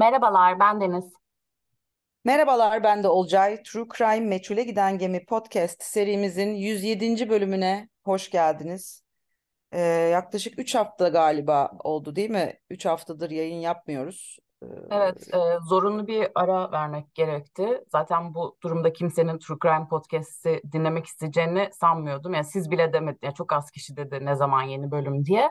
Merhabalar, ben Deniz. Merhabalar, ben de Olcay. True Crime Meçhule Giden Gemi podcast serimizin 107. bölümüne hoş geldiniz. Ee, yaklaşık 3 hafta galiba oldu değil mi? 3 haftadır yayın yapmıyoruz. Ee, Evet, e, zorunlu bir ara vermek gerekti. Zaten bu durumda kimsenin True Crime Podcast'i dinlemek isteyeceğini sanmıyordum. Yani siz bile demediniz, yani çok az kişi dedi ne zaman yeni bölüm diye.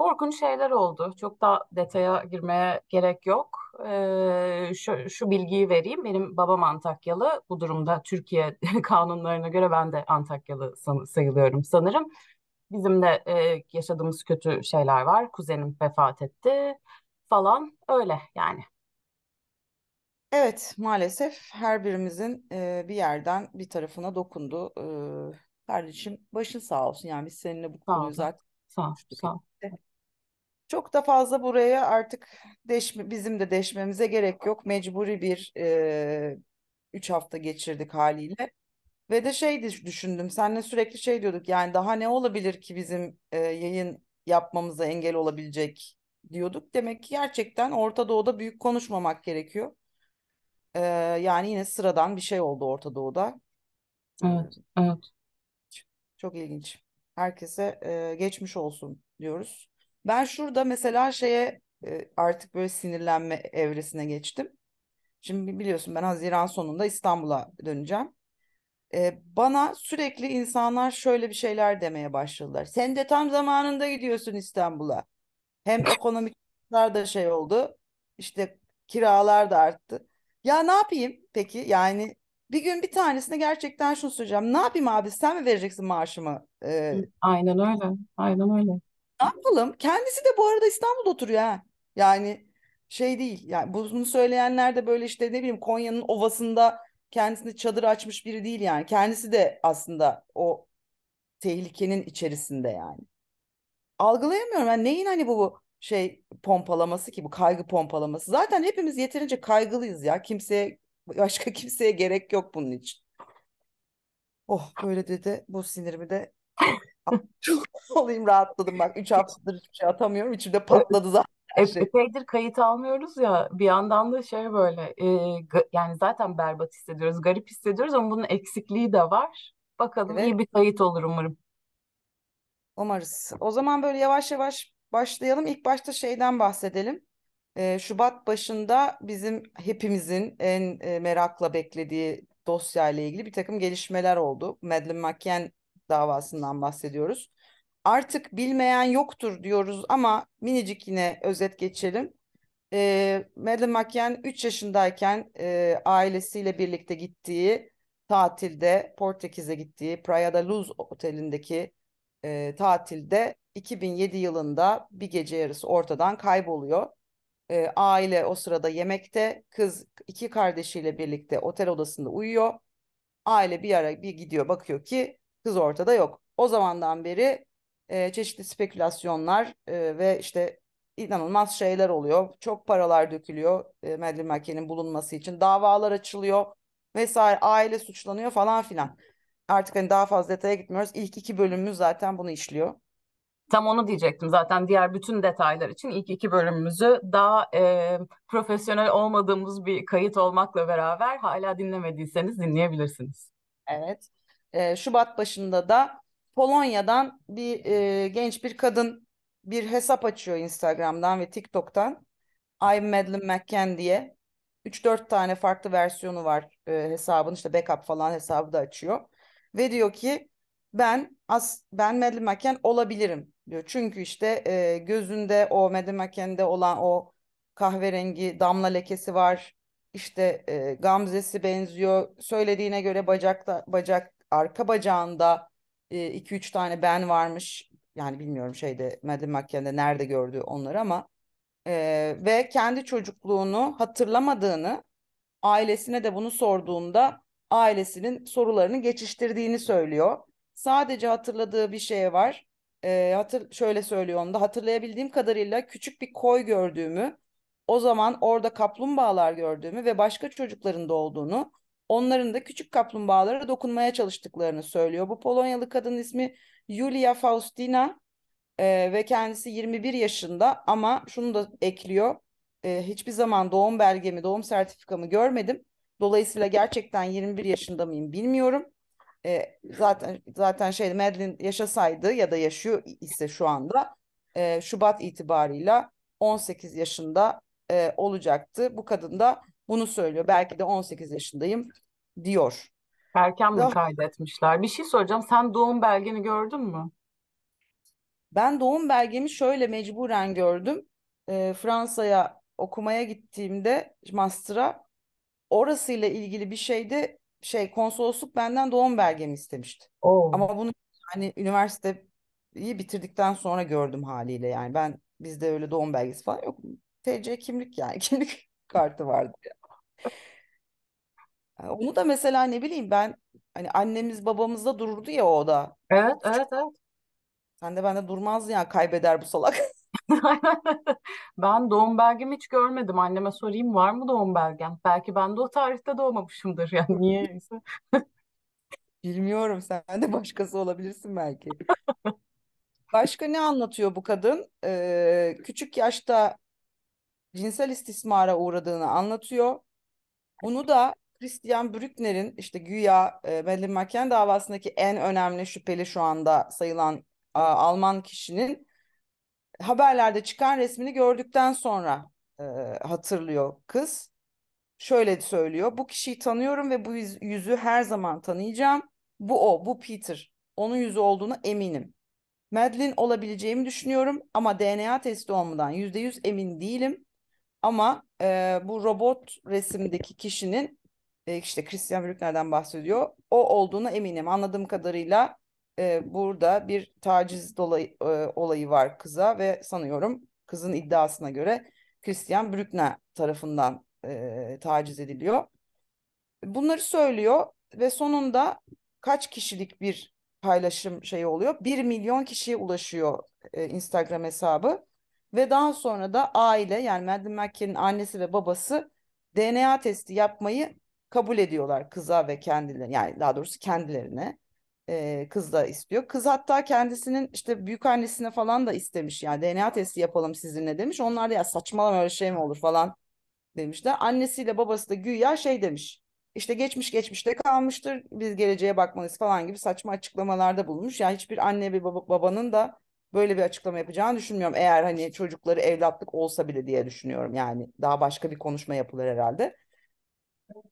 Korkunç şeyler oldu. Çok da detaya girmeye gerek yok. Ee, şu, şu bilgiyi vereyim. Benim babam Antakyalı. Bu durumda Türkiye kanunlarına göre ben de Antakyalı san- sayılıyorum sanırım. Bizim de e, yaşadığımız kötü şeyler var. Kuzenim vefat etti falan öyle yani. evet, maalesef her birimizin e, bir yerden bir tarafına dokundu. Ee, kardeşim başın sağ olsun. Yani biz seninle bu konuyu zaten Sağ ol. Sağ ol. Çok da fazla buraya artık deşme, bizim de deşmemize gerek yok. Mecburi bir e, üç hafta geçirdik haliyle. Ve de şey düş- düşündüm. Seninle sürekli şey diyorduk. Yani daha ne olabilir ki bizim e, yayın yapmamıza engel olabilecek diyorduk. Demek ki gerçekten Orta Doğu'da büyük konuşmamak gerekiyor. E, yani yine sıradan bir şey oldu Orta Doğu'da. Evet, evet. çok ilginç. Herkese e, geçmiş olsun diyoruz. Ben şurada mesela şeye e, artık böyle sinirlenme evresine geçtim. Şimdi biliyorsun ben Haziran sonunda İstanbul'a döneceğim. E, bana sürekli insanlar şöyle bir şeyler demeye başladılar. Sen de tam zamanında gidiyorsun İstanbul'a. Hem ekonomik da şey oldu. İşte kiralar da arttı. Ya ne yapayım peki? Yani bir gün bir tanesine gerçekten şunu söyleyeceğim. Ne yapayım abi? Sen mi vereceksin maaşımı? E, Aynen öyle. Aynen öyle. Yapalım? Kendisi de bu arada İstanbul'da oturuyor ha. Yani şey değil. Yani bunu söyleyenler de böyle işte ne bileyim Konya'nın ovasında kendisine çadır açmış biri değil yani. Kendisi de aslında o tehlikenin içerisinde yani. Algılayamıyorum. Yani neyin hani bu, bu şey pompalaması ki bu kaygı pompalaması. Zaten hepimiz yeterince kaygılıyız ya. Kimseye başka kimseye gerek yok bunun için. Oh böyle dedi. Bu sinirimi de olayım rahatladım bak. Üç haftadır hiçbir şey atamıyorum. İçimde patladı zaten her Ep- şey. Epeydir kayıt almıyoruz ya bir yandan da şey böyle e, ga- yani zaten berbat hissediyoruz, garip hissediyoruz ama bunun eksikliği de var. Bakalım Evet. iyi bir kayıt olur umarım. Umarız. O zaman böyle yavaş yavaş başlayalım. İlk başta şeyden bahsedelim. Ee, Şubat başında bizim hepimizin en e, merakla beklediği dosyayla ilgili bir takım gelişmeler oldu. Madeleine McCann davasından bahsediyoruz. Artık bilmeyen yoktur diyoruz ama minicik yine özet geçelim. Ee, Madeleine McCann 3 yaşındayken e, ailesiyle birlikte gittiği tatilde Portekiz'e gittiği Praia da Luz otelindeki e, tatilde 2007 yılında bir gece yarısı ortadan kayboluyor. E, aile o sırada yemekte, kız iki kardeşiyle birlikte otel odasında uyuyor. Aile bir ara bir gidiyor bakıyor ki kız ortada yok. O zamandan beri e, çeşitli spekülasyonlar e, ve işte inanılmaz şeyler oluyor. Çok paralar dökülüyor e, Madeleine McCann'in bulunması için. Davalar açılıyor vesaire. Aile suçlanıyor falan filan. Artık hani daha fazla detaya gitmiyoruz. İlk iki bölümümüz zaten bunu işliyor. Tam onu diyecektim zaten diğer bütün detaylar için ilk iki bölümümüzü daha e, profesyonel olmadığımız bir kayıt olmakla beraber hala dinlemediyseniz dinleyebilirsiniz. Evet. Ee, Şubat başında da Polonya'dan bir e, genç bir kadın bir hesap açıyor Instagram'dan ve TikTok'tan. I'm Madeleine McCann diye. 3-4 tane farklı versiyonu var e, hesabın işte backup falan hesabı da açıyor. Ve diyor ki ben as ben Madeleine McCann olabilirim diyor. Çünkü işte e, gözünde o Madeleine McCann'de olan o kahverengi damla lekesi var. İşte e, Gamze'si benziyor. Söylediğine göre bacakta bacak arka bacağında 2-3 tane ben varmış. Yani bilmiyorum şeyde Madeleine McCann'de nerede gördü onları ama ee, ve kendi çocukluğunu hatırlamadığını ailesine de bunu sorduğunda ailesinin sorularını geçiştirdiğini söylüyor. Sadece hatırladığı bir şey var. Ee, hatır, şöyle söylüyor onu da hatırlayabildiğim kadarıyla küçük bir koy gördüğümü, o zaman orada kaplumbağalar gördüğümü ve başka çocukların da olduğunu, onların da küçük kaplumbağalara dokunmaya çalıştıklarını söylüyor. Bu Polonyalı kadının ismi Julia Faustina. Ee, ve kendisi 21 yaşında ama şunu da ekliyor. e, hiçbir zaman doğum belgemi, doğum sertifikamı görmedim. Dolayısıyla gerçekten 21 yaşında mıyım bilmiyorum. E, zaten zaten şey Madeline yaşasaydı ya da yaşıyor ise şu anda e, Şubat itibarıyla 18 yaşında e, olacaktı. Bu kadın da bunu söylüyor. Belki de 18 yaşındayım diyor. Erken mi kaydetmişler? Bir şey soracağım. Sen doğum belgeni gördün mü? ben doğum belgemi şöyle mecburen gördüm. E, Fransa'ya okumaya gittiğimde master'a orasıyla ilgili bir şeyde şey konsolosluk benden doğum belgemi istemişti. Oo. Ama bunu hani üniversiteyi bitirdikten sonra gördüm haliyle yani ben bizde öyle doğum belgesi falan yok. TC kimlik yani kimlik kartı vardı. Yani Onu da mesela ne bileyim ben hani annemiz babamızda dururdu ya o da. Evet, evet, evet. sen de bende durmazdı yani kaybeder bu salak. Ben doğum belgemi hiç görmedim. Anneme sorayım var mı doğum belgem? Belki ben de o tarihte doğmamışımdır yani niyeyse. Bilmiyorum sen de başkası olabilirsin belki. Başka ne anlatıyor bu kadın? Ee, küçük yaşta cinsel istismara uğradığını anlatıyor. Bunu da Christian Brückner'in işte güya e, Madeleine McCann davasındaki en önemli şüpheli şu anda sayılan a, Alman kişinin haberlerde çıkan resmini gördükten sonra e, hatırlıyor kız. Şöyle söylüyor. Bu kişiyi tanıyorum ve bu yüz- yüzü her zaman tanıyacağım. Bu o, bu Peter. Onun yüzü olduğuna eminim. Madeline olabileceğimi düşünüyorum ama DNA testi olmadan %100 emin değilim. Ama e, bu robot resimdeki kişinin e, işte Christian Brückner'den bahsediyor. O olduğuna eminim. Anladığım kadarıyla e, burada bir taciz dolayı, e, olayı var kıza ve sanıyorum kızın iddiasına göre Christian Brückner tarafından e, taciz ediliyor. Bunları söylüyor ve sonunda kaç kişilik bir paylaşım şeyi oluyor? Bir milyon kişiye ulaşıyor e, Instagram hesabı ve daha sonra da aile yani Madeleine McCann'in annesi ve babası DNA testi yapmayı kabul ediyorlar kıza ve kendilerine yani daha doğrusu kendilerine e, kız da istiyor. Kız hatta kendisinin işte büyük annesine falan da istemiş yani DNA testi yapalım sizinle demiş. Onlar da ya saçmalama öyle şey mi olur falan demişler. Annesiyle babası da güya şey demiş. İşte geçmiş geçmişte kalmıştır. Biz geleceğe bakmalıyız falan gibi saçma açıklamalarda bulunmuş. Yani hiçbir anne ve baba, babanın da böyle bir açıklama yapacağını düşünmüyorum. Eğer hani çocukları evlatlık olsa bile diye düşünüyorum. Yani daha başka bir konuşma yapılır herhalde.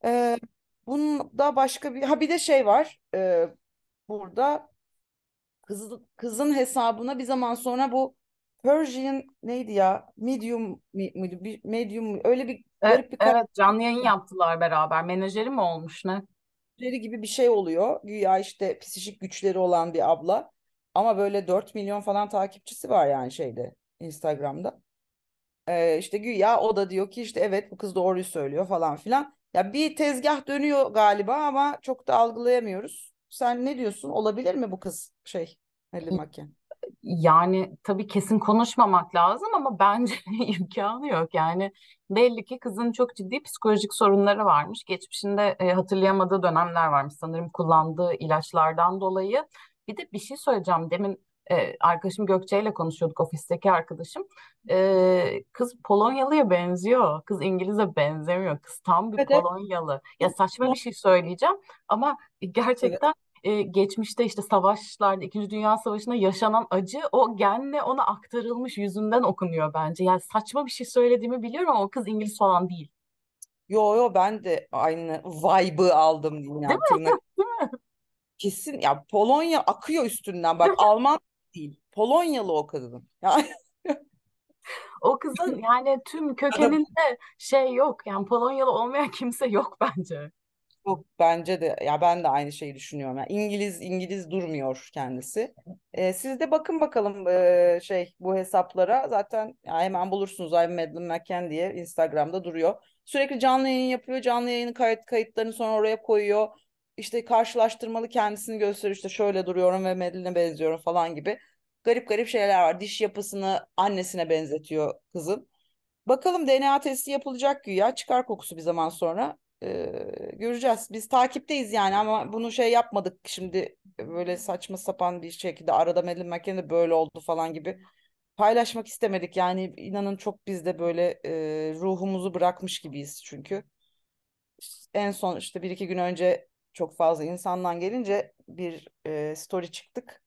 Ee, bunun da başka bir ha bir de şey var. Ee, burada kız, kızın hesabına bir zaman sonra bu Persian neydi ya? Medium muydu? Bir medium öyle bir E, garip bir evet canlı yayın yaptılar beraber. Menajeri mi olmuş ne? gibi bir şey oluyor. Güya işte psikik güçleri olan bir abla. Ama böyle 4 milyon falan takipçisi var yani şeyde Instagram'da. Ee, işte güya o da diyor ki işte evet bu kız doğruyu söylüyor falan filan. Ya bir tezgah dönüyor galiba ama çok da algılayamıyoruz. Sen ne diyorsun? Olabilir mi bu kız şey? Hadi Makken. Yani tabii kesin konuşmamak lazım ama bence imkanı yok. Yani belli ki kızın çok ciddi psikolojik sorunları varmış. Geçmişinde e, hatırlayamadığı dönemler varmış sanırım kullandığı ilaçlardan dolayı. Bir de bir şey söyleyeceğim. Demin e, arkadaşım Gökçe ile konuşuyorduk ofisteki arkadaşım. E, kız Polonyalı'ya benziyor. Kız İngiliz'e benzemiyor. Kız tam bir Evet. Polonyalı. Ya saçma bir şey söyleyeceğim ama gerçekten e, geçmişte işte savaşlarda, İkinci Dünya Savaşı'nda yaşanan acı o genle ona aktarılmış yüzünden okunuyor bence. Yani saçma bir şey söylediğimi biliyorum ama o kız İngiliz falan değil. Yo yo ben de aynı vibe'ı aldım diyeyim Değil yani mi? tırnak. Değil mi? Kesin ya Polonya akıyor üstünden bak Alman değil. Polonyalı o kadın. O kızın yani tüm kökeninde şey yok. Yani Polonyalı olmayan kimse yok bence. Yok bence de ya ben de aynı şeyi düşünüyorum. Yani İngiliz İngiliz durmuyor kendisi. Ee, siz de bakın bakalım ee, şey bu hesaplara zaten ya hemen bulursunuz I'm Madeleine McCann diye Instagram'da duruyor. Sürekli canlı yayın yapıyor. Canlı yayının kayıt kayıtlarını sonra oraya koyuyor. İşte karşılaştırmalı kendisini gösteriyor. İşte şöyle duruyorum ve Madeline'e benziyorum falan gibi. Garip garip şeyler var. Diş yapısını annesine benzetiyor kızın. Bakalım DNA testi yapılacak güya. Çıkar kokusu bir zaman sonra. Ee, göreceğiz. Biz takipteyiz yani ama bunu şey yapmadık. Şimdi böyle saçma sapan bir şekilde arada Madeleine McCann de böyle oldu falan gibi paylaşmak istemedik. Yani inanın çok biz de böyle e, ruhumuzu bırakmış gibiyiz çünkü. En son işte bir iki gün önce çok fazla insandan gelince bir e, story çıktık.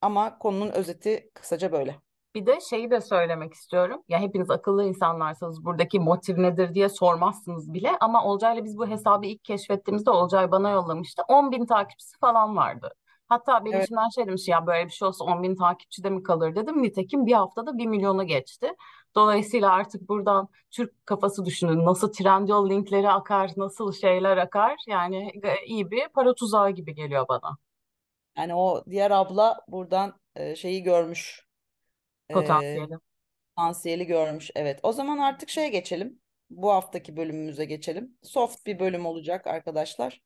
Ama konunun özeti kısaca böyle. Bir de şeyi de söylemek istiyorum. Ya hepiniz akıllı insanlarsanız buradaki motiv nedir diye sormazsınız bile. Ama Olcay'la biz bu hesabı ilk keşfettiğimizde Olcay bana yollamıştı. 10 bin takipçisi falan vardı. Hatta benim Evet. içimden şey demiş ya böyle bir şey olsa 10 bin takipçi de mi kalır dedim. Nitekim bir haftada 1 milyonu geçti. Dolayısıyla artık buradan Türk kafası düşünün. Nasıl Trendyol linkleri akar, nasıl şeyler akar. Yani iyi bir para tuzağı gibi geliyor bana. Yani o diğer abla buradan e, şeyi görmüş. E, Potansiyeli. potansiyeli görmüş. Evet. O zaman artık şeye geçelim. Bu haftaki bölümümüze geçelim. Soft bir bölüm olacak arkadaşlar.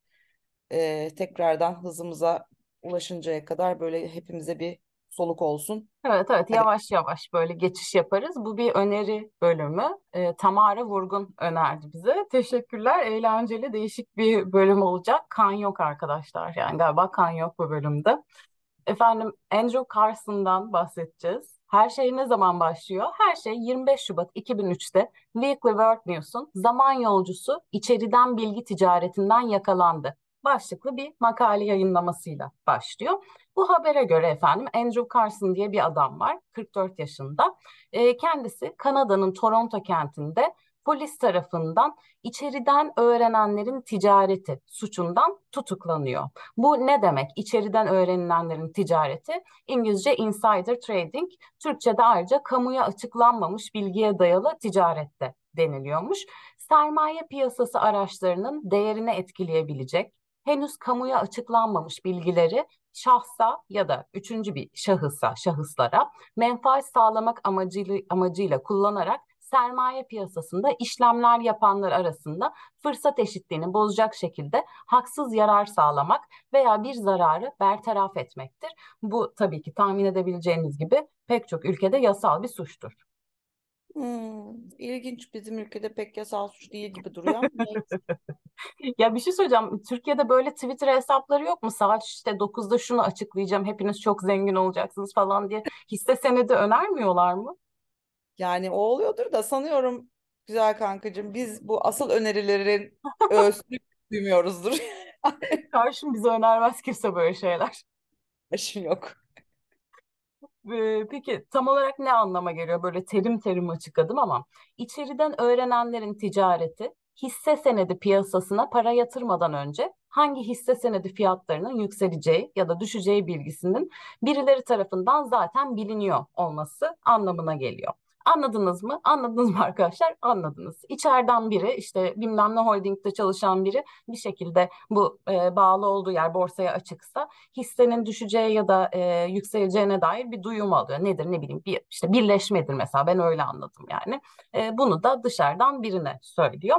E, tekrardan hızımıza ulaşıncaya kadar böyle hepimize bir soluk olsun. Evet evet Hadi. yavaş yavaş böyle geçiş yaparız. Bu bir öneri bölümü. Ee, Tamara Vurgun önerdi bize. Teşekkürler. Eğlenceli değişik bir bölüm olacak. Kan yok arkadaşlar. Yani galiba kan yok bu bölümde. Efendim Andrew Carson'dan bahsedeceğiz. Her şey ne zaman başlıyor? Her şey 25 Şubat 2003'te Weekly World News'un zaman yolcusu içeriden bilgi ticaretinden yakalandı. Başlıklı bir makale yayınlamasıyla başlıyor. Bu habere göre efendim Andrew Carson diye bir adam var, 44 yaşında. E, kendisi Kanada'nın Toronto kentinde polis tarafından içeriden öğrenenlerin ticareti suçundan tutuklanıyor. Bu ne demek? İçeriden öğrenilenlerin ticareti İngilizce insider trading, Türkçe'de ayrıca kamuya açıklanmamış bilgiye dayalı ticarette deniliyormuş. Sermaye piyasası araçlarının değerini etkileyebilecek, henüz kamuya açıklanmamış bilgileri şahsa ya da üçüncü bir şahısa, şahıslara menfaat sağlamak amacıyla, amacıyla kullanarak sermaye piyasasında işlemler yapanlar arasında fırsat eşitliğini bozacak şekilde haksız yarar sağlamak veya bir zararı bertaraf etmektir. Bu tabii ki tahmin edebileceğiniz gibi pek çok ülkede yasal bir suçtur. Hmm, ilginç bizim ülkede pek yasal suç değil gibi duruyor. Ya bir şey söyleyeceğim. Türkiye'de böyle Twitter hesapları yok mu? Saat işte 9'da şunu açıklayacağım. Hepiniz çok zengin olacaksınız falan diye hisse senedi önermiyorlar mı? Yani o oluyordur da sanıyorum güzel kankacığım biz bu asıl önerilerin öğüsünü duymuyoruzdur. Karşım bize önermez kimse böyle şeyler. Yaşım yok. Peki tam olarak ne anlama geliyor? Böyle terim terim açıkladım ama içeriden öğrenenlerin ticareti hisse senedi piyasasına para yatırmadan önce hangi hisse senedi fiyatlarının yükseleceği ya da düşeceği bilgisinin birileri tarafından zaten biliniyor olması anlamına geliyor. Anladınız mı? Anladınız mı arkadaşlar? Anladınız. İçeriden biri işte bilmem ne holdingde çalışan biri bir şekilde bu e, bağlı olduğu yer borsaya açıksa hissenin düşeceği ya da e, yükseleceğine dair bir duyum alıyor. Nedir ne bileyim bir işte birleşmedir mesela ben öyle anladım yani. E, bunu da dışarıdan birine söylüyor.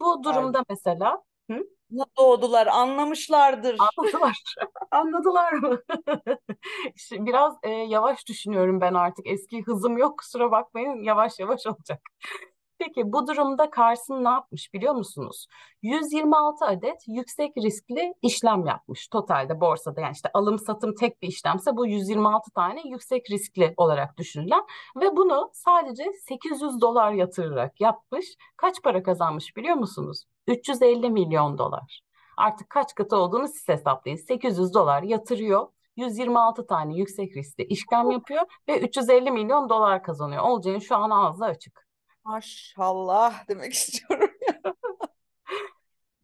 Bu durumda mesela hı? Doğdular, anlamışlardır. Anladılar. Anladılar mı? İşte Biraz e, yavaş düşünüyorum ben artık. Eski hızım yok kusura bakmayın. Yavaş yavaş olacak. Peki bu durumda Carson ne yapmış biliyor musunuz? 126 adet yüksek riskli işlem yapmış totalde borsada. Yani işte alım satım tek bir işlemse bu 126 tane yüksek riskli olarak düşünülen ve bunu sadece 800 dolar yatırarak yapmış. Kaç para kazanmış biliyor musunuz? 350 milyon dolar. Artık kaç katı olduğunu siz hesaplayın. 800 dolar yatırıyor. 126 tane yüksek riskli işlem yapıyor ve 350 milyon dolar kazanıyor. Olcay'ın şu an ağzı açık. Maşallah demek istiyorum.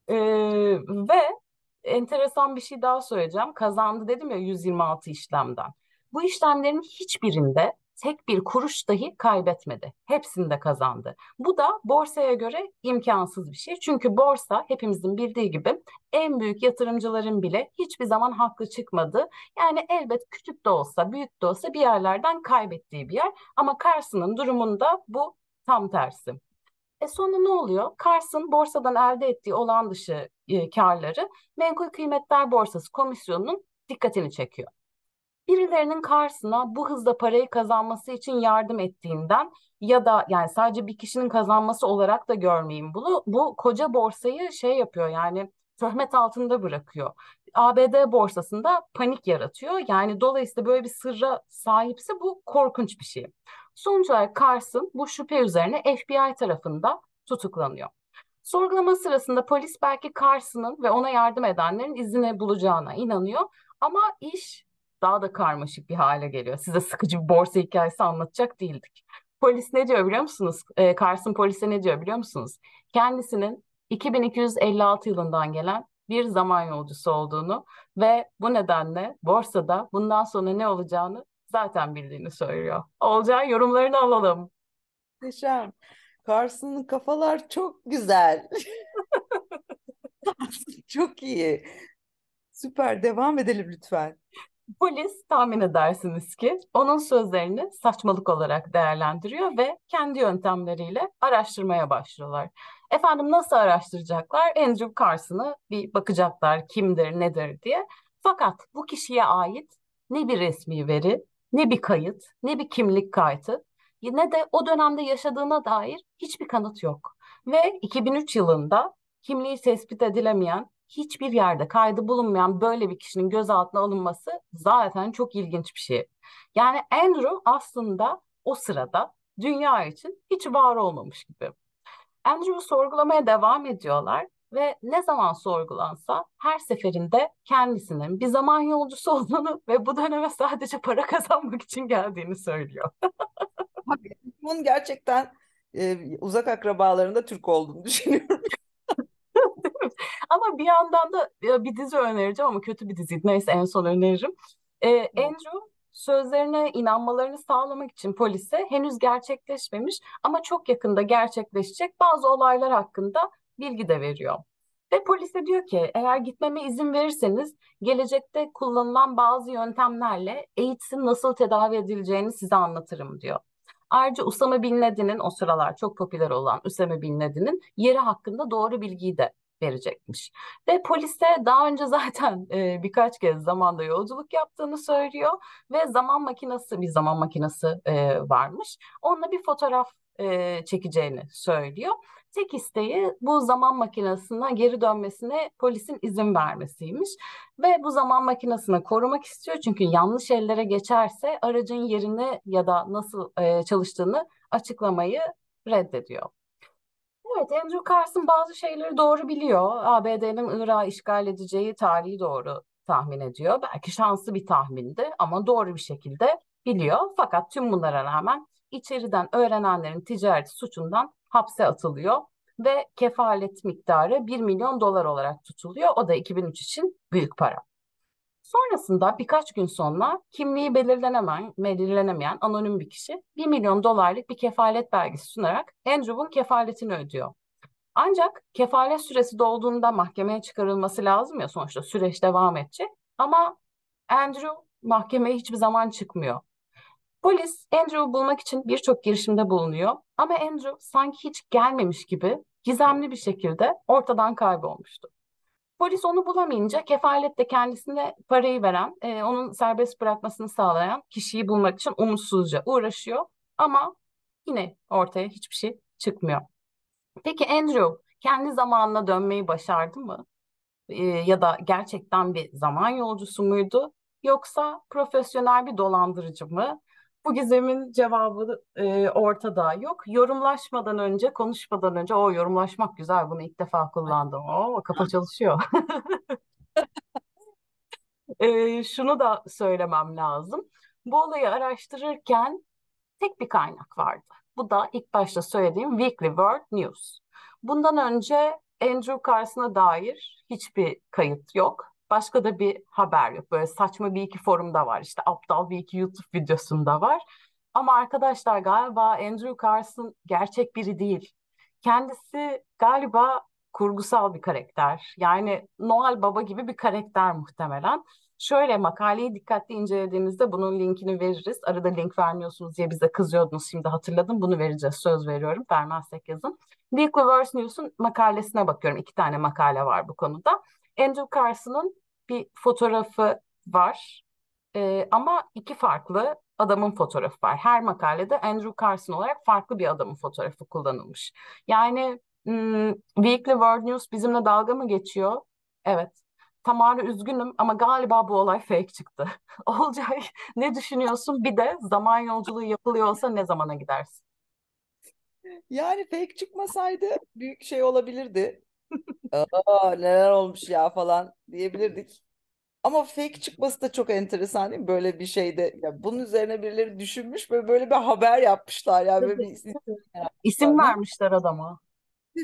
Ee, ve enteresan bir şey daha söyleyeceğim. Kazandı dedim ya 126 işlemden. Bu işlemlerin hiçbirinde tek bir kuruş dahi kaybetmedi. Hepsinde kazandı. Bu da borsaya göre imkansız bir şey. Çünkü borsa hepimizin bildiği gibi en büyük yatırımcıların bile hiçbir zaman haklı çıkmadı. Yani elbet küçük de olsa, büyük de olsa bir yerlerden kaybettiği bir yer. Ama Carson'ın durumunda bu tam tersi. E sonra ne oluyor? Carson borsadan elde ettiği olağan dışı e, karları Menkul Kıymetler Borsası Komisyonu'nun dikkatini çekiyor. Birilerinin Carson'a bu hızda parayı kazanması için yardım ettiğinden ya da yani sadece bir kişinin kazanması olarak da görmeyin bunu. Bu koca borsayı şey yapıyor yani töhmet altında bırakıyor. ABD borsasında panik yaratıyor. Yani dolayısıyla böyle bir sırra sahipse bu korkunç bir şey. Sonuç olarak Carson bu şüphe üzerine FBI tarafında tutuklanıyor. Sorgulama sırasında polis belki Carson'ın ve ona yardım edenlerin izini bulacağına inanıyor. Ama iş daha da karmaşık bir hale geliyor. Size sıkıcı bir borsa hikayesi anlatacak değildik. Polis ne diyor biliyor musunuz? E, Carson polise ne diyor biliyor musunuz? Kendisinin 2256 yılından gelen bir zaman yolcusu olduğunu ve bu nedenle borsada bundan sonra ne olacağını zaten bildiğini söylüyor. Olacağı yorumlarını alalım. Muhteşem. Carson'ın kafalar çok güzel. çok iyi. Süper. Devam edelim lütfen. Polis tahmin edersiniz ki onun sözlerini saçmalık olarak değerlendiriyor ve kendi yöntemleriyle araştırmaya başlıyorlar. Efendim nasıl araştıracaklar? Andrew Carson'ı bir bakacaklar kimdir nedir diye. Fakat bu kişiye ait ne bir resmi veri, ne bir kayıt, ne bir kimlik kaydı, ne de o dönemde yaşadığına dair hiçbir kanıt yok. Ve 2003 yılında kimliği tespit edilemeyen hiçbir yerde kaydı bulunmayan böyle bir kişinin gözaltına alınması zaten çok ilginç bir şey. Yani Andrew aslında o sırada dünya için hiç var olmamış gibi. Andrew'u sorgulamaya devam ediyorlar ve ne zaman sorgulansa her seferinde kendisinin bir zaman yolcusu olduğunu ve bu döneme sadece para kazanmak için geldiğini söylüyor. Bunun gerçekten e, uzak akrabalarında Türk olduğunu düşünüyorum. Ama bir yandan da bir dizi önereceğim ama kötü bir diziydi. Neyse en son öneririm. Ee, Andrew sözlerine inanmalarını sağlamak için polise henüz gerçekleşmemiş ama çok yakında gerçekleşecek bazı olaylar hakkında bilgi de veriyor. Ve polise diyor ki eğer gitmeme izin verirseniz gelecekte kullanılan bazı yöntemlerle AIDS'in nasıl tedavi edileceğini size anlatırım diyor. Ayrıca Usama Bin Laden'in o sıralar çok popüler olan Usama Bin Laden'in yeri hakkında doğru bilgiyi de verecekmiş. Ve polise daha önce zaten e, birkaç kez zamanda yolculuk yaptığını söylüyor ve zaman makinesi bir zaman makinesi e, varmış. Onunla bir fotoğraf e, çekeceğini söylüyor. Tek isteği bu zaman makinesine geri dönmesine polisin izin vermesiymiş. Ve bu zaman makinesini korumak istiyor çünkü yanlış ellere geçerse aracın yerini ya da nasıl e, çalıştığını açıklamayı reddediyor. Evet, Andrew Carson bazı şeyleri doğru biliyor. ABD'nin Irak'ı işgal edeceği tarihi doğru tahmin ediyor. Belki şanslı bir tahmindi ama doğru bir şekilde biliyor. Fakat tüm bunlara rağmen içeriden öğrenenlerin ticareti suçundan hapse atılıyor ve kefalet miktarı 1 milyon dolar olarak tutuluyor. O da 2003 için büyük para. Sonrasında birkaç gün sonra kimliği belirlenemeyen, belirlenemeyen anonim bir kişi 1 milyon dolarlık bir kefalet belgesi sunarak Andrew'un kefaletini ödüyor. Ancak kefalet süresi dolduğunda mahkemeye çıkarılması lazım ya sonuçta süreç devam edecek. Ama Andrew mahkemeye hiçbir zaman çıkmıyor. Polis Andrew'u bulmak için birçok girişimde bulunuyor ama Andrew sanki hiç gelmemiş gibi gizemli bir şekilde ortadan kaybolmuştu. Polis onu bulamayınca kefalette kendisine parayı veren, e, onun serbest bırakmasını sağlayan kişiyi bulmak için umutsuzca uğraşıyor. Ama yine ortaya hiçbir şey çıkmıyor. Peki Andrew kendi zamanına dönmeyi başardı mı? E, ya da gerçekten bir zaman yolcusu muydu? Yoksa profesyonel bir dolandırıcı mı? Bu gizemin cevabı e, ortada yok. Yorumlaşmadan önce, konuşmadan önce o yorumlaşmak güzel. Bunu ilk defa kullandım. O kafa çalışıyor. e, şunu da söylemem lazım. Bu olayı araştırırken tek bir kaynak vardı. Bu da ilk başta söylediğim Weekly World News. Bundan önce Andrew Carson'a dair hiçbir kayıt yok. Başka da bir haber yok. Böyle saçma bir iki forumda var. İşte aptal bir iki YouTube videosunda var. Ama arkadaşlar galiba Andrew Carson gerçek biri değil. Kendisi galiba kurgusal bir karakter. Yani Noel Baba gibi bir karakter muhtemelen. Şöyle makaleyi dikkatli incelediğinizde bunun linkini veririz. Arada link vermiyorsunuz diye bize kızıyordunuz. Şimdi hatırladım. Bunu vereceğiz. Söz veriyorum. Vermezsek yazın. Weekly Verse News'un makalesine bakıyorum. İki tane makale var bu konuda. Andrew Carson'ın bir fotoğrafı var. Ee, ama iki farklı adamın fotoğrafı var. Her makalede Andrew Carson olarak farklı bir adamın fotoğrafı kullanılmış. Yani hmm, Weekly World News bizimle dalga mı geçiyor? Evet. Tamara üzgünüm ama galiba bu olay fake çıktı. Olcay ne düşünüyorsun? Bir de zaman yolculuğu yapılıyor ne zamana gidersin? Yani fake çıkmasaydı büyük şey olabilirdi. Aa, neler olmuş ya falan diyebilirdik. Ama fake çıkması da çok enteresan değil mi? Böyle bir şeyde. Ya bunun üzerine birileri düşünmüş ve böyle bir haber yapmışlar. Yani böyle bir isim İsim Ne, vermişler adama.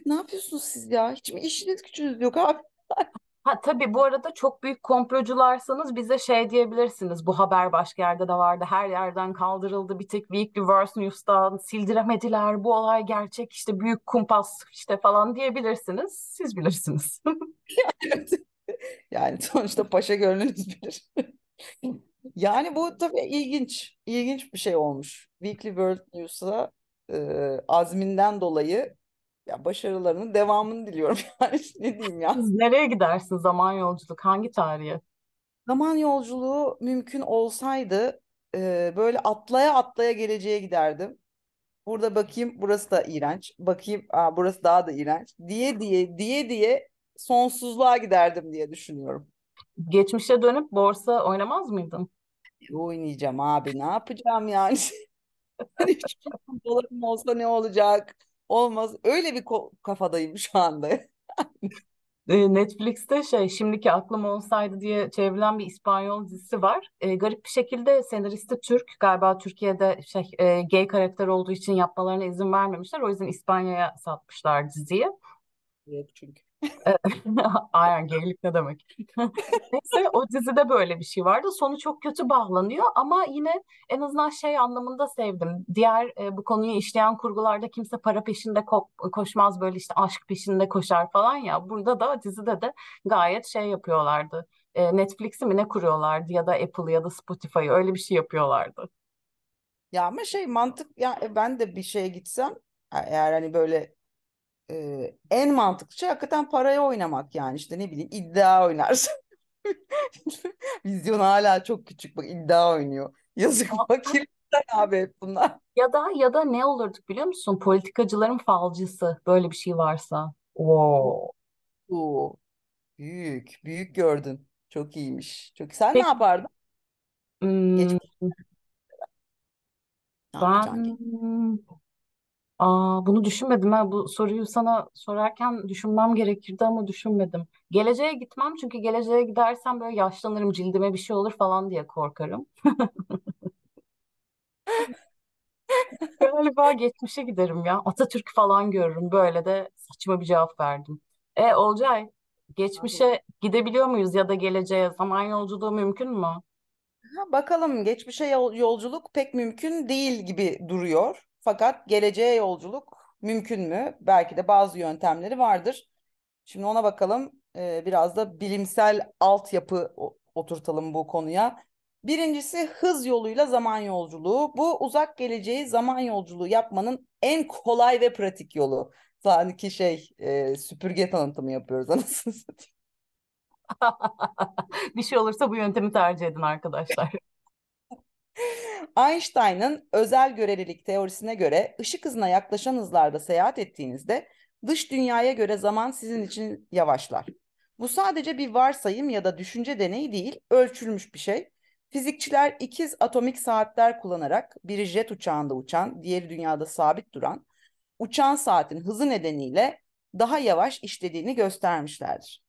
ne yapıyorsunuz siz ya? Hiç mi işiniz gücünüz yok abi? Ha tabii bu arada çok büyük komplocularsanız bize şey diyebilirsiniz. Bu haber başka yerde de vardı. Her yerden kaldırıldı. Bir tek Weekly Verse News'tan sildiremediler. Bu olay gerçek işte büyük kumpas işte falan diyebilirsiniz. Siz bilirsiniz. Yani sonuçta paşa gönlünüz bilir. Yani bu tabii ilginç, ilginç bir şey olmuş. Weekly World News'a e, azminden dolayı ya başarılarının devamını diliyorum. Yani ne diyeyim ya. Siz nereye gidersin zaman yolculuk? Hangi tarihe? Zaman yolculuğu mümkün olsaydı e, böyle atlaya atlaya geleceğe giderdim. Burada bakayım burası da iğrenç. Bakayım aa, burası daha da iğrenç. Diye diye diye diye sonsuzluğa giderdim diye düşünüyorum. Geçmişe dönüp borsa oynamaz mıydın? Oynayacağım abi ne yapacağım yani? Hani dolarım olsa ne olacak? Olmaz. Öyle bir kafadayım şu anda. E, Netflix'te şey şimdiki aklım olsaydı diye çevrilen bir İspanyol dizisi var. E, garip bir şekilde senaristi Türk. Galiba Türkiye'de şey e, gay karakter olduğu için yapmalarına izin vermemişler. O yüzden İspanya'ya satmışlar diziyi. Yok çünkü. Aynen geylik ne demek? Neyse o dizide böyle bir şey vardı. Sonu çok kötü bağlanıyor ama yine en azından şey anlamında sevdim. Diğer e, bu konuyu işleyen kurgularda kimse para peşinde ko- koşmaz böyle işte aşk peşinde koşar falan ya. Burada da dizide de gayet şey yapıyorlardı. E, Netflix'i mi ne kuruyorlardı ya da Apple ya da Spotify'ı öyle bir şey yapıyorlardı. Ya ama şey mantık ya e, ben de bir şeye gitsem e- eğer hani böyle e, en mantıklı şey hakikaten paraya oynamak yani işte ne bileyim iddia oynarsın. Vizyon hala çok küçük bak iddia oynuyor. Yazık fakirlikten abi hep bunlar. Ya da ya da ne olurduk biliyor musun? Politikacıların falcısı böyle bir şey varsa. Oo. Oo, büyük büyük gördün. Çok iyiymiş. Çok sen ne Peki, yapardın? hmm, Geçmiş ne yapacaksın ben Aa, bunu düşünmedim ha. Bu soruyu sana sorarken düşünmem gerekirdi ama düşünmedim. Geleceğe gitmem çünkü geleceğe gidersem böyle yaşlanırım, cildime bir şey olur falan diye korkarım. Galiba geçmişe giderim ya. Atatürk falan görürüm. Böyle de saçma bir cevap verdim. E Olcay, geçmişe gidebiliyor muyuz ya da geleceğe? Zaman yolculuğu mümkün mü? Bakalım geçmişe yol- yolculuk pek mümkün değil gibi duruyor. Fakat geleceğe yolculuk mümkün mü? Belki de bazı yöntemleri vardır. Şimdi ona bakalım. Ee, biraz da bilimsel altyapı oturtalım bu konuya. Birincisi hız yoluyla zaman yolculuğu. Bu uzak geleceği zaman yolculuğu yapmanın en kolay ve pratik yolu. Sanki şey e, süpürge tanıtımı yapıyoruz anasını satayım. Bir şey olursa bu yöntemi tercih edin arkadaşlar. Einstein'ın özel görelilik teorisine göre ışık hızına yaklaşan hızlarda seyahat ettiğinizde dış dünyaya göre zaman sizin için yavaşlar. Bu sadece bir varsayım ya da düşünce deneyi değil, ölçülmüş bir şey. Fizikçiler ikiz atomik saatler kullanarak biri jet uçağında uçan, diğeri dünyada sabit duran uçan saatin hızı nedeniyle daha yavaş işlediğini göstermişlerdir.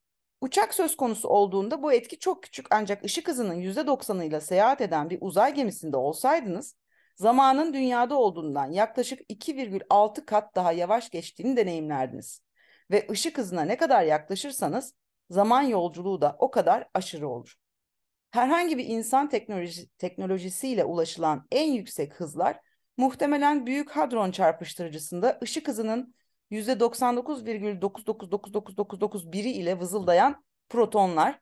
Uçak söz konusu olduğunda bu etki çok küçük ancak ışık hızının %90'ıyla seyahat eden bir uzay gemisinde olsaydınız zamanın dünyada olduğundan yaklaşık 2,6 kat daha yavaş geçtiğini deneyimlerdiniz. Ve ışık hızına ne kadar yaklaşırsanız zaman yolculuğu da o kadar aşırı olur. Herhangi bir insan teknoloji, teknolojisiyle ulaşılan en yüksek hızlar muhtemelen Büyük Hadron Çarpıştırıcısında ışık hızının %99,99999991'i ile vızıldayan protonlar.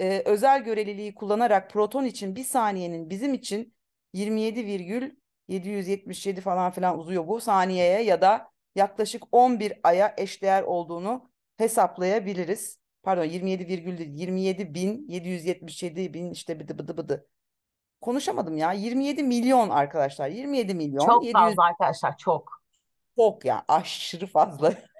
Ee, özel göreliliği kullanarak proton için bir saniyenin bizim için 27,777 falan filan uzuyor bu saniyeye ya da yaklaşık 11 aya eşdeğer olduğunu hesaplayabiliriz. Pardon 27 virgül değil, 27 bin 777 bin işte bıdı bıdı bıdı. Konuşamadım ya. 27 milyon arkadaşlar. 27 milyon Çok 700 fazla arkadaşlar, çok. Çok ya aşırı fazla.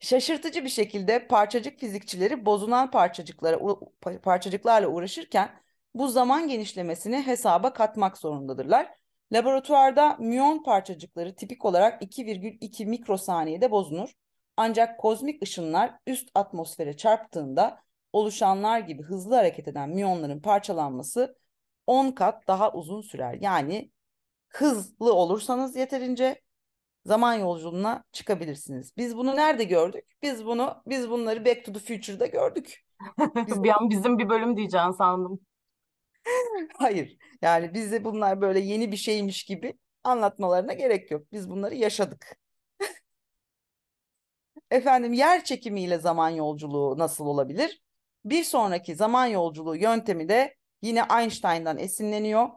Şaşırtıcı bir şekilde parçacık fizikçileri bozulan parçacıklara parçacıklarla uğraşırken bu zaman genişlemesini hesaba katmak zorundadırlar. Laboratuvarda müyon parçacıkları tipik olarak 2,2 mikrosaniyede bozulur. Ancak kozmik ışınlar üst atmosfere çarptığında oluşanlar gibi hızlı hareket eden müyonların parçalanması 10 kat daha uzun sürer. Yani hızlı olursanız yeterince zaman yolculuğuna çıkabilirsiniz. Biz bunu nerede gördük? Biz bunu biz bunları Back to the Future'da gördük. Biz... bir an bizim bir bölüm diyeceğini sandım. Hayır. Yani bize bunlar böyle yeni bir şeymiş gibi anlatmalarına gerek yok. Biz bunları yaşadık. Efendim yer çekimiyle zaman yolculuğu nasıl olabilir? Bir sonraki zaman yolculuğu yöntemi de yine Einstein'dan esinleniyor.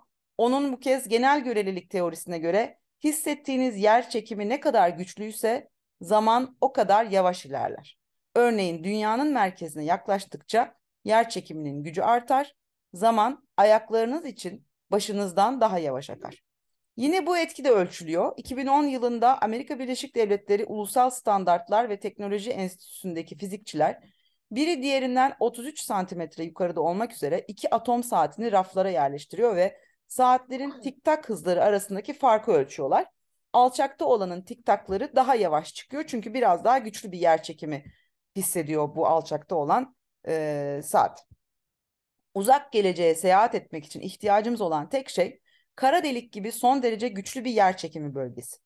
Onun bu kez genel görelilik teorisine göre hissettiğiniz yer çekimi ne kadar güçlüyse zaman o kadar yavaş ilerler. Örneğin dünyanın merkezine yaklaştıkça yer çekiminin gücü artar, zaman ayaklarınız için başınızdan daha yavaş akar. Yine bu etki de ölçülüyor. 2010 yılında Amerika Birleşik Devletleri Ulusal Standartlar ve Teknoloji Enstitüsü'ndeki fizikçiler biri diğerinden 33 santimetre yukarıda olmak üzere iki atom saatini raflara yerleştiriyor ve saatlerin tik tak hızları arasındaki farkı ölçüyorlar. Alçakta olanın tik takları daha yavaş çıkıyor çünkü biraz daha güçlü bir yer çekimi hissediyor bu alçakta olan e, saat. Uzak geleceğe seyahat etmek için ihtiyacımız olan tek şey kara delik gibi son derece güçlü bir yer çekimi bölgesi.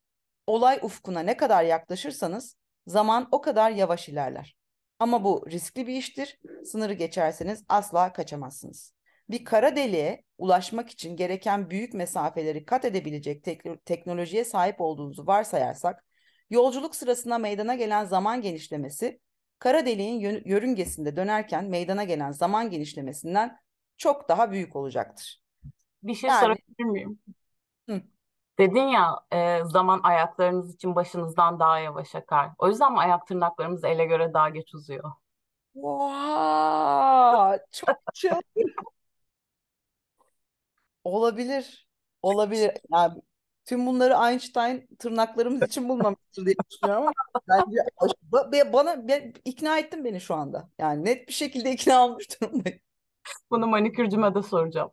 Olay ufkuna ne kadar yaklaşırsanız zaman o kadar yavaş ilerler. Ama bu riskli bir iştir. Sınırı geçerseniz asla kaçamazsınız. Bir kara deliğe ulaşmak için gereken büyük mesafeleri kat edebilecek tek teknolojiye sahip olduğunuzu varsayarsak, yolculuk sırasında meydana gelen zaman genişlemesi, kara deliğin yörüngesinde dönerken meydana gelen zaman genişlemesinden çok daha büyük olacaktır. Bir şey yani, sorabilir miyim? Hı. Dedin ya e, zaman ayaklarınız için başınızdan daha yavaş akar. O yüzden mi ayak tırnaklarımız ele göre daha geç uzuyor? Wow, çok çok olabilir. Olabilir. Yani tüm bunları Einstein tırnaklarımız için bulmamıştır diye düşünüyorum ama bence bana ben, ikna ettin beni şu anda. Yani net bir şekilde ikna olmuş durumdayım. Bunu manikürcüme de soracağım.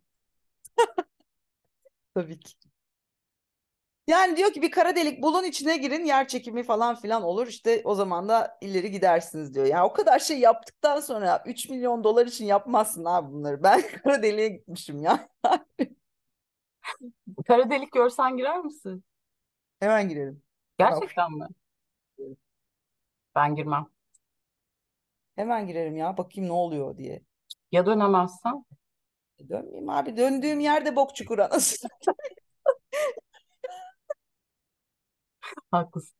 Tabii ki. Yani diyor ki bir kara delik bulun içine girin yer çekimi falan filan olur işte o zaman da ileri gidersiniz diyor. Yani o kadar şey yaptıktan sonra 3 milyon dolar için yapmazsın abi bunları. Ben kara deliğe gitmişim ya. Kara delik görsen girer misin? Hemen girerim. Gerçekten mi? Ben girmem. Hemen girerim ya bakayım ne oluyor diye. Ya dönemezsem? Dönmeyeyim abi döndüğüm yerde bok çukuru anasını. Haklısın.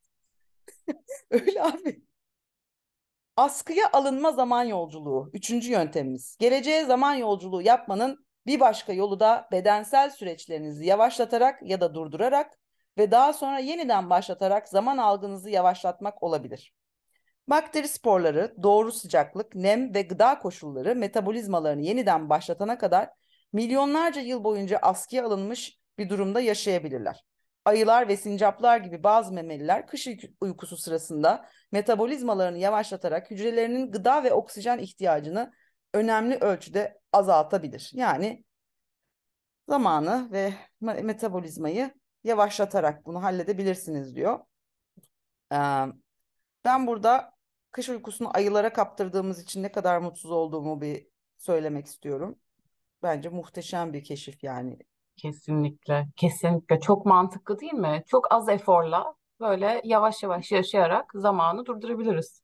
Öyle abi. Askıya alınma zaman yolculuğu. Üçüncü yöntemimiz. Geleceğe zaman yolculuğu yapmanın bir başka yolu da bedensel süreçlerinizi yavaşlatarak ya da durdurarak ve daha sonra yeniden başlatarak zaman algınızı yavaşlatmak olabilir. Bakteri sporları, doğru sıcaklık, nem ve gıda koşulları metabolizmalarını yeniden başlatana kadar milyonlarca yıl boyunca askıya alınmış bir durumda yaşayabilirler. Ayılar ve sincaplar gibi bazı memeliler kış uykusu sırasında metabolizmalarını yavaşlatarak hücrelerinin gıda ve oksijen ihtiyacını önemli ölçüde azaltabilir. Yani zamanı ve metabolizmayı yavaşlatarak bunu halledebilirsiniz diyor. Ben burada kış uykusunu ayılara kaptırdığımız için ne kadar mutsuz olduğumu bir söylemek istiyorum. Bence muhteşem bir keşif yani. Kesinlikle, kesinlikle çok mantıklı değil mi? Çok az eforla böyle yavaş yavaş yaşayarak zamanı durdurabiliriz.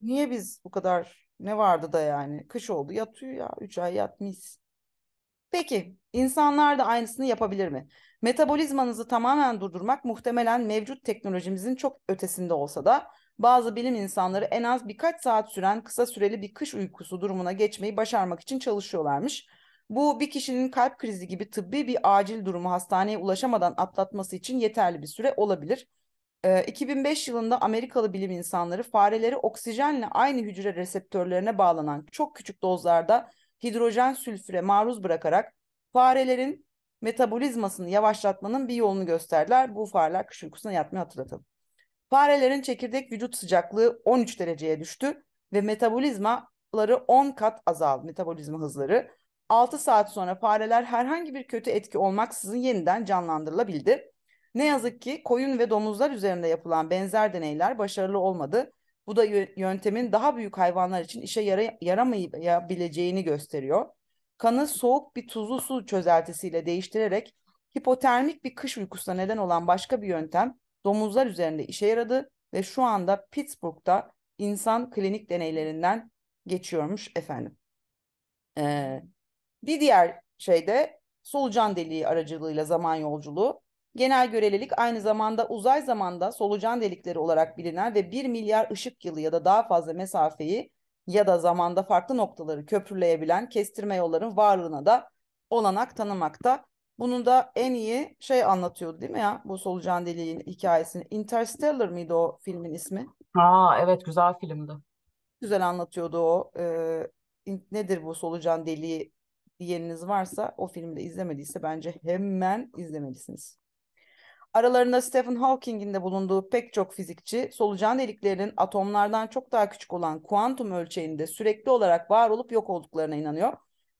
Niye biz bu kadar ne vardı da yani kış oldu yatıyor ya 3 ay yatmayız. Peki insanlar da aynısını yapabilir mi? Metabolizmanızı tamamen durdurmak muhtemelen mevcut teknolojimizin çok ötesinde olsa da bazı bilim insanları en az birkaç saat süren kısa süreli bir kış uykusu durumuna geçmeyi başarmak için çalışıyorlarmış. Bu bir kişinin kalp krizi gibi tıbbi bir acil durumu hastaneye ulaşamadan atlatması için yeterli bir süre olabilir. 2005 yılında Amerikalı bilim insanları fareleri oksijenle aynı hücre reseptörlerine bağlanan çok küçük dozlarda hidrojen sülfüre maruz bırakarak farelerin metabolizmasını yavaşlatmanın bir yolunu gösterdiler. Bu fareler kış uykusuna yatmayı hatırlatalım. Farelerin çekirdek vücut sıcaklığı 13 dereceye düştü ve metabolizmaları 10 kat azaldı. Metabolizma hızları. 6 saat sonra fareler herhangi bir kötü etki olmaksızın yeniden canlandırılabildi. Ne yazık ki koyun ve domuzlar üzerinde yapılan benzer deneyler başarılı olmadı. Bu da yöntemin daha büyük hayvanlar için işe yara yaramayabileceğini gösteriyor. Kanı soğuk bir tuzlu su çözeltisiyle değiştirerek hipotermik bir kış uykusuna neden olan başka bir yöntem domuzlar üzerinde işe yaradı ve şu anda Pittsburgh'da insan klinik deneylerinden geçiyormuş efendim. Ee, bir diğer şey de solucan deliği aracılığıyla zaman yolculuğu. Genel görelilik aynı zamanda uzay zamanda solucan delikleri olarak bilinen ve 1 milyar ışık yılı ya da daha fazla mesafeyi ya da zamanda farklı noktaları köprüleyebilen kestirme yolların varlığına da olanak tanımakta. Bunu da en iyi şey anlatıyordu değil mi ya? Bu solucan deliğin hikayesini. Interstellar mıydı o filmin ismi? Aa evet güzel filmdi. Güzel anlatıyordu o. Ee, nedir bu solucan deliği diyeniniz varsa o filmi de izlemediyse bence hemen izlemelisiniz. Aralarında Stephen Hawking'in de bulunduğu pek çok fizikçi solucan deliklerinin atomlardan çok daha küçük olan kuantum ölçeğinde sürekli olarak var olup yok olduklarına inanıyor.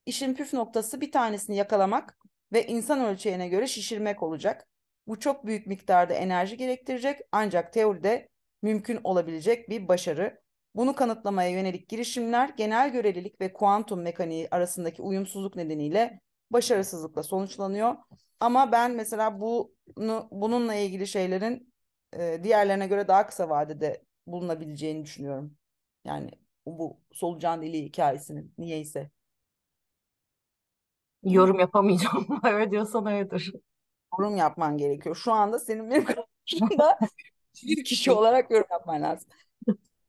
İşin püf noktası bir tanesini yakalamak ve insan ölçeğine göre şişirmek olacak. Bu çok büyük miktarda enerji gerektirecek ancak teoride mümkün olabilecek bir başarı. Bunu kanıtlamaya yönelik girişimler genel görelilik ve kuantum mekaniği arasındaki uyumsuzluk nedeniyle başarısızlıkla sonuçlanıyor. Ama ben mesela bunu bununla ilgili şeylerin e, diğerlerine göre daha kısa vadede bulunabileceğini düşünüyorum. Yani bu solucan deliği hikayesinin niyeyse. Yorum yapamayacağım. Öyle diyorsan öyledir. Yorum yapman gerekiyor. Şu anda senin benim karşımda bir kişi olarak yorum yapman lazım.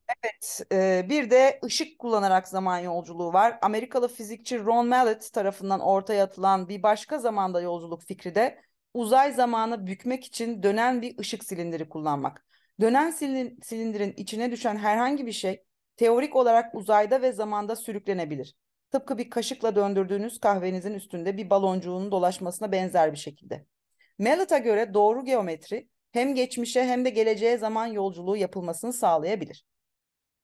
Evet, e, bir de ışık kullanarak zaman yolculuğu var. Amerikalı fizikçi Ron Mallet tarafından ortaya atılan bir başka zamanda yolculuk fikri de uzay zamanı bükmek için dönen bir ışık silindiri kullanmak. Dönen silindirin içine düşen herhangi bir şey teorik olarak uzayda ve zamanda sürüklenebilir. Tıpkı bir kaşıkla döndürdüğünüz kahvenizin üstünde bir baloncuğun dolaşmasına benzer bir şekilde. Mallett'a göre doğru geometri hem geçmişe hem de geleceğe zaman yolculuğu yapılmasını sağlayabilir.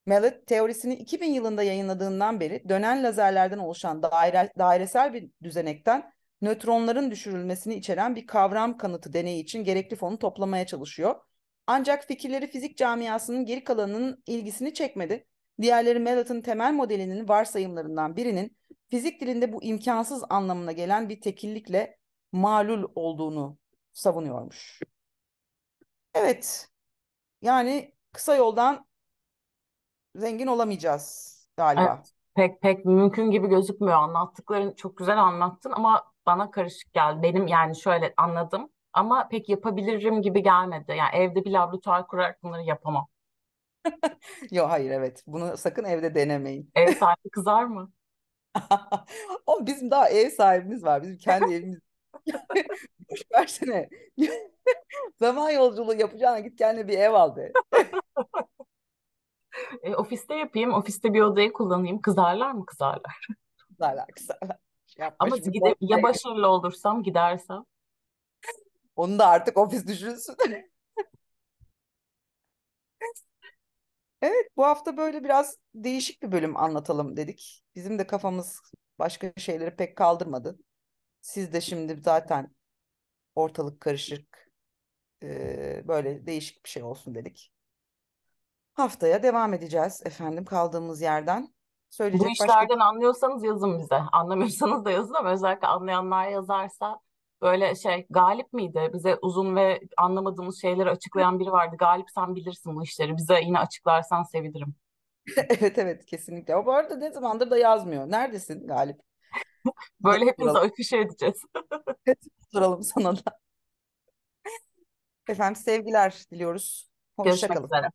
Mallet teorisini 2000 yılında yayınladığından beri dönen lazerlerden oluşan daire, dairesel bir düzenekten nötronların düşürülmesini içeren bir kavram kanıtı deneyi için gerekli fonu toplamaya çalışıyor. Ancak fikirleri fizik camiasının geri kalanının ilgisini çekmedi. Diğerleri Mallett'ın temel modelinin varsayımlarından birinin fizik dilinde bu imkansız anlamına gelen bir tekillikle malul olduğunu savunuyormuş. Evet, yani kısa yoldan zengin olamayacağız galiba. Evet, pek pek mümkün gibi gözükmüyor. Anlattıkların çok güzel anlattın ama bana karışık geldi. Benim yani şöyle anladım ama pek yapabilirim gibi gelmedi. Yani evde bir laboratuvar kurarak bunları yapamam. Yok hayır evet. Bunu sakın evde denemeyin. Ev sahibi kızar mı? O bizim daha ev sahibimiz var. Bizim kendi evimiz. Boş versene. Zaman yolculuğu yapacağına git kendine bir ev al be. E, ofiste yapayım. Ofiste bir odayı kullanayım. Kızarlar mı? Kızarlar. Kızarlar kızarlar. Şey yapma Ama gide, ya başarılı olursam gidersem. Onu da artık ofis düşünsün. Evet, bu hafta böyle biraz değişik bir bölüm anlatalım dedik. Bizim de kafamız başka şeyleri pek kaldırmadı. Siz de şimdi zaten ortalık karışık, ee, böyle değişik bir şey olsun dedik. Haftaya devam edeceğiz efendim kaldığımız yerden. Bu Söyleyecek başka işlerden anlıyorsanız yazın bize. Anlamıyorsanız da yazın ama özellikle anlayanlar yazarsa böyle şey Galip miydi? Bize uzun ve anlamadığımız şeyleri açıklayan biri vardı. Galip sen bilirsin bu işleri. Bize yine açıklarsan sevinirim. Evet evet kesinlikle. O bu arada ne zamandır da yazmıyor. Neredesin Galip? Böyle hepimiz afişe edeceğiz. soralım sana da. Efendim sevgiler diliyoruz. Hoşça Görüşmek üzere.